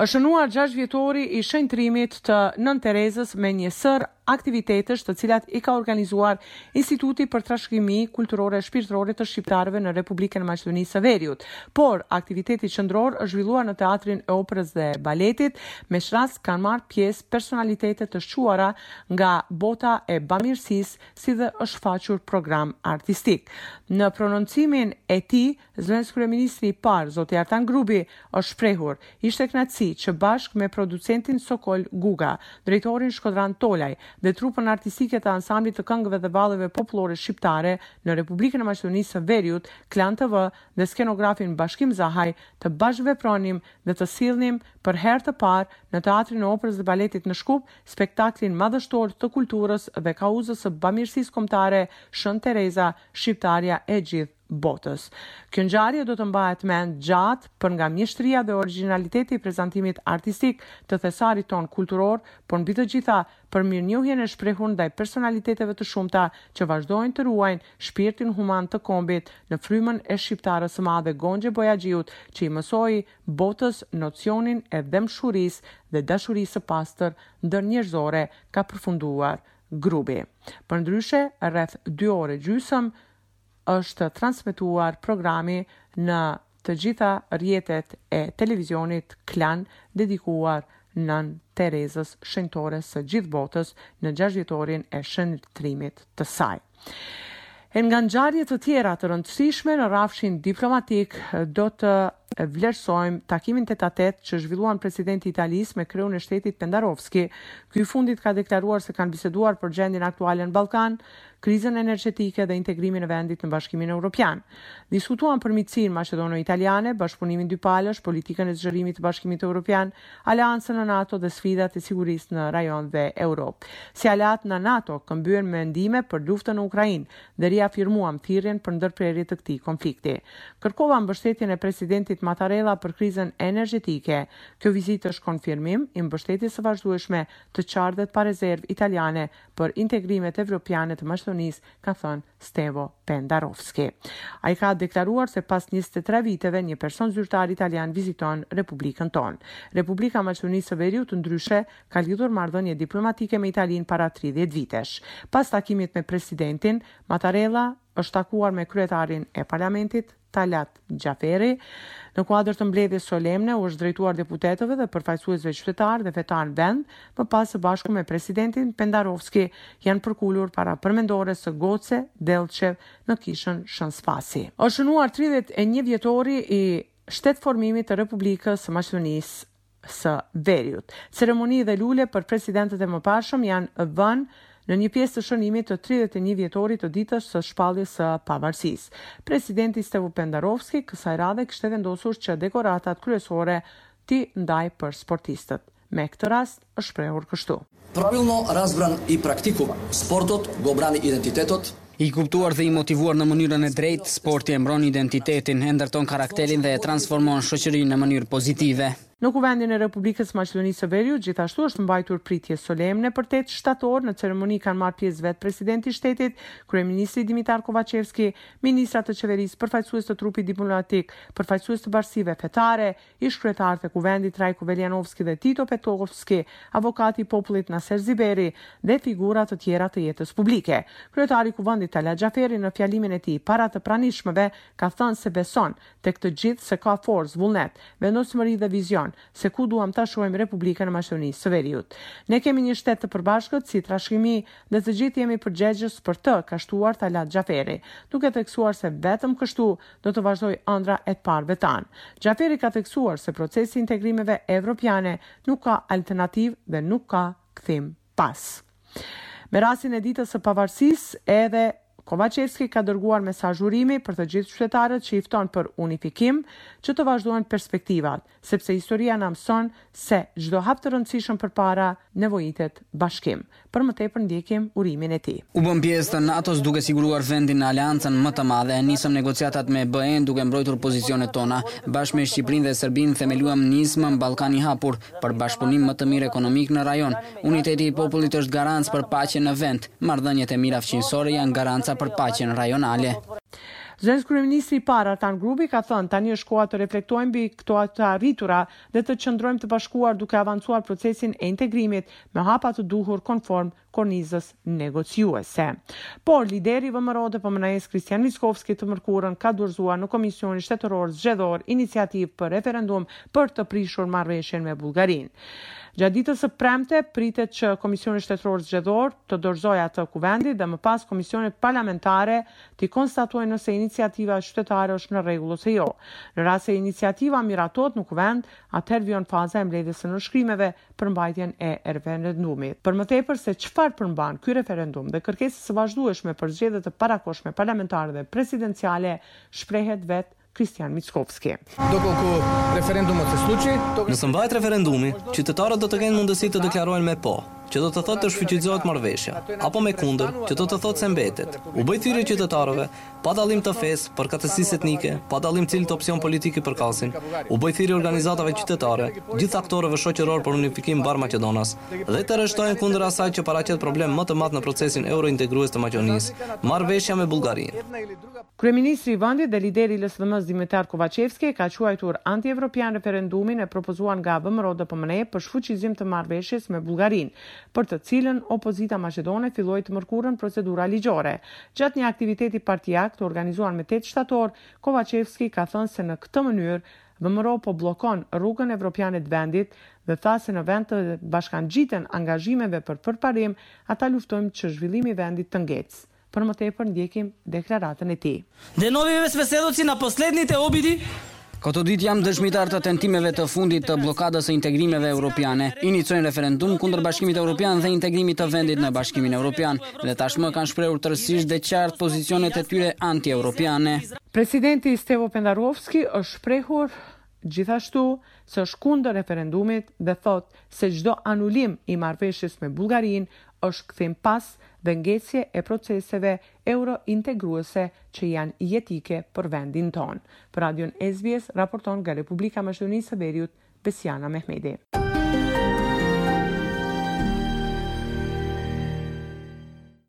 Është shënuar gjashtë vjetori i shenjtërimit të Nënë Terezës me një sërë aktivitetesh të cilat i ka organizuar Instituti për Trashëgimi Kulturore e Shpirtërore të Shqiptarëve në Republikën e Maqedonisë së Veriut. Por, aktiviteti qendror është zhvilluar në Teatrin e Operës dhe Baletit, me ç'rast kanë marrë pjesë personalitete të shquara nga bota e bamirësisë, si dhe është shfaqur program artistik. Në prononcimin e tij, zëvendëskryeministri i parë, zoti Artan Grubi, është shprehur, Ishte kënaqësi që bashkë me producentin Sokol Guga, drejtorin Shkodran Tolaj dhe trupën artistike të Ansamblit të Këngëve dhe Valleve Popullore Shqiptare në Republikën e Maqedonisë së Veriut, Klan TV dhe skenografin Bashkim Zahaj, të bashkëvepronim dhe të sillnim për herë të parë në Teatrin e Operës dhe Baletit në Shkup, spektaklin madhështor të kulturës dhe kauzës së bamirësisë kombëtare Shën Tereza, shqiptarja e gjithë botës. Kjo ngjarje do të mbahet mend gjatë për nga mjeshtëria dhe origjinaliteti i prezantimit artistik të thesarit tonë kulturor, por mbi të gjitha për mirënjohjen e shprehur ndaj personaliteteve të shumta që vazhdojnë të ruajnë shpirtin human të kombit në frymën e shqiptares së madhe Gonxhe Bojaxhiut që i mësoi botës nocionin e dhembshurisë dhe dashurisë së pastër ndërnjerëzore, ka përfunduar Grubi. Përndryshe, rreth dy orë e gjysmë është transmetuar programi në të gjitha rrjetet e televizionit Klan dedikuar Nënë Terezës, shenjtores së gjithë botës, në gjashtë vjetorin e shenjtërimit të saj. E nga ngjarje të tjera të rëndësishme në rrafshin diplomatik do të vlerësojmë takimin tet-a-tet që zhvilluan presidenti i Italisë me kreun e shtetit Pendarovski. Ky i fundit ka deklaruar se kanë biseduar për gjendjen aktuale në Ballkan, krizën energjetike dhe integrimin e vendit në Bashkimin Europian. Diskutuan për miqësinë maqedono-italiane, bashkëpunimin dypalësh, politikën e zgjerimit të Bashkimit Europian, Aleancën në NATO dhe sfidat e sigurisë në rajon dhe Europë. Si aleatë në NATO, këmbyen mendime për luftën në Ukrainë dhe riafirmuam thirrjen për ndërprerje të këtij konflikti. Kërkova mbështetjen e Presidentit Mattarella për krizën energjetike. Kjo vizitë është konfirmim i mbështetjes së vazhdueshme të qartë dhe pa rezervë italiane për integrimet evropiane të Maqedonisë, ka thënë Stevo Pendarovski. Ai ka deklaruar se pas njëzet e tre viteve një person zyrtar italian viziton Republikën tonë. Republika e Maqedonisë së Veriut, ndryshe, ka lidhur marrëdhënie diplomatike me Italinë para tridhjetë vitesh. Pas takimit me presidentin, Mattarella është takuar me kryetarin e parlamentit, Talat Xhaferi, në kuadër të mbledhjes solemne, u është drejtuar deputetëve dhe përfaqësuesve qytetarë dhe fetarë në vend, më pas së bashku me presidentin Pendarovski janë përkulur para përmendores së Goce Dellçev në kishën Shën Spasi. Është shënuar tridhjetë e një vjetori i shtetformimit të Republikës së Maqedonisë së veriut. Ceremoni dhe lule për presidentët e mëparshëm janë vënë në një pjesë të shënimit të tridhjetë e një vjetorit të ditës së shpalljes së pavarësisë. Presidenti Stevo Pendarovski kësaj radhe kishte vendosur që dekoratat kryesore t'i ndajë për sportistët. Me këtë rast është shprehur kështu. Pravilno razbran i praktikuvan, sportot go brani identitetot. I kuptuar dhe i motivuar në mënyrën e drejtë, sporti e mbron identitetin, e ndërton karakterin dhe e transformon shoqërinë në mënyrë pozitive. Në Kuvendin e Republikës Maqedonisë së Veriut gjithashtu është mbajtur pritje solemne për tetë shtator, në ceremoni kanë marrë pjesë vetë Presidenti i Shtetit, Kryeministri Dimitar Kovaçevski, ministra të Qeverisë, përfaqësues të trupit diplomatik, përfaqësues të bashkësive fetare, ish-kryetarët e Kuvendit Trajko Veljanovski dhe Tito Petkovski, avokati i popullit Naser Ziberi dhe figura të tjera të jetës publike. Kryetari i Kuvendit Talat Xhaferi në fjalimin e tij para të pranishmëve ka thënë se beson tek të gjithë se ka forcë, vullnet, vendosmëri dhe vizion se ku duam ta shohim Republikën e Maqedonisë së Veriut. Ne kemi një shtet të përbashkët si trashëgimi dhe të gjithë jemi përgjegjës për të, ka shtuar Talat Xhaferi, duke theksuar se vetëm kështu do të vazhdojë ëndrra e të parëve tanë. Xhaferi ka theksuar se procesi i integrimeve evropiane nuk ka alternativë dhe nuk ka kthim pas. Me rastin e Ditës së Pavarësisë, edhe Kovaçevski ka dërguar mesazh urimi për të gjithë qytetarët që i fton për unifikim, që të vazhdohen perspektivat. Sepse historia na mëson se çdo hap të rëndësishëm përpara nevojitet bashkim. Për më tepër ndjekim urimin e tij. U bëmë pjesë të NATO-s duke siguruar vendin në aleancën më të madhe, nisëm negociatat me BE-në duke mbrojtur pozicionet tona. Bashkë me Shqipërinë dhe Serbinë themeluam nismën Ballkani i Hapur, për bashkëpunim më të mirë ekonomik në rajon. Uniteti i popullit është garancë për paqen në vend. Marrëdhëniet e mira fqinjësore janë garanca për paqen rajonale. Zëvendëskryeministri i parë, Artan Grubi, ka thënë, Tani është koha të reflektojmë mbi këto të arritura dhe të qëndrojmë të bashkuar duke avancuar procesin e integrimit me hapa të duhur konform kornizës negociuese. Por, lideri i VMRO-DPMNE-së Kristian Mickovski të mërkurën ka dorëzuar në Komisionin Shtetëror Zgjedhor iniciativë për referendum për të prishur marrëveshjen me Bullgarinë. Gjatë ditës së premte, pritet që Komisioni Shtetëror Zgjedhor të dorëzojë atë Kuvendit dhe më pas komisionet parlamentare t'i konstatojnë nëse iniciativa qytetare është në rregull ose jo. Në rast se iniciativa miratohet në kuvend, atëherë vijon faza e mbledhjes së nënshkrimeve për mbajtjen e referendumit. Për më tepër se çfarë përmban ky referendum dhe kërkesës së vazhdueshme për zgjedhje të parakohshme parlamentare dhe presidenciale, shprehet vetë Hristijan Mickoski. Nëse mbahet referendumi, qytetarët do të kenë mundësi të deklarohen me po, që do të thotë të shfuqizohet marrëveshja, apo me kundër, që do të thotë se mbetet. U bëj thirrje qytetarëve, pa dallim të fesë, përkatësisë etnike, pa dallim cilit opsion politik i përkasin, u bëj thirrje organizatave qytetare, gjithë aktorëve shoqërorë për unifikim mbarëmaqedonas, dhe të rreshtohen kundër asaj që paraqet problem më të madh në procesin eurointegrues të Maqedonisë, marrëveshja me Bullgarinë. Kryeministri i vendit dhe lideri i LSDM-së Dimitar Kovaçevski ka quajtur antievropian referendumin e propozuar nga VMRO-DPMNE për shfuqizim të marrëveshjes me Bullgarinë, për të cilën opozita maqedone filloi të mërkurën procedura ligjore. Gjatë një aktiviteti partiak, të organizuar më tetë shtator, Kovaçevski ka thënë se në këtë mënyrë VMRO po bllokon rrugën evropiane të vendit dhe tha se në vend të bashkangjiten angazhimeve për përparim, ata luftojnë që zhvillimi i vendit të ngecë. Për më tepër ndjekim deklaratën e tij. Denovive sve svedoci na poslednite obidi. Këto ditë jemi dëshmitarë të tentimeve të fundit të bllokadës së integrimeve europiane. Inicojnë referendum kundër Bashkimit Europian dhe integrimit të vendit në Bashkimin Europian dhe tashmë kanë shprehur tërësisht dhe qartë pozicionet e tyre anti-europiane. Presidenti Stevo Pendarovski është shprehur gjithashtu se është kundër referendumit dhe thotë se çdo anulim i marrëveshjes me Bullgarinë është kthim pas dhe ngecje e proceseve eurointegruese që janë jetike për vendin tonë. Për Radion SBS raporton nga Republika e Maqedonisë së Veriut, Besiana Mehmeti.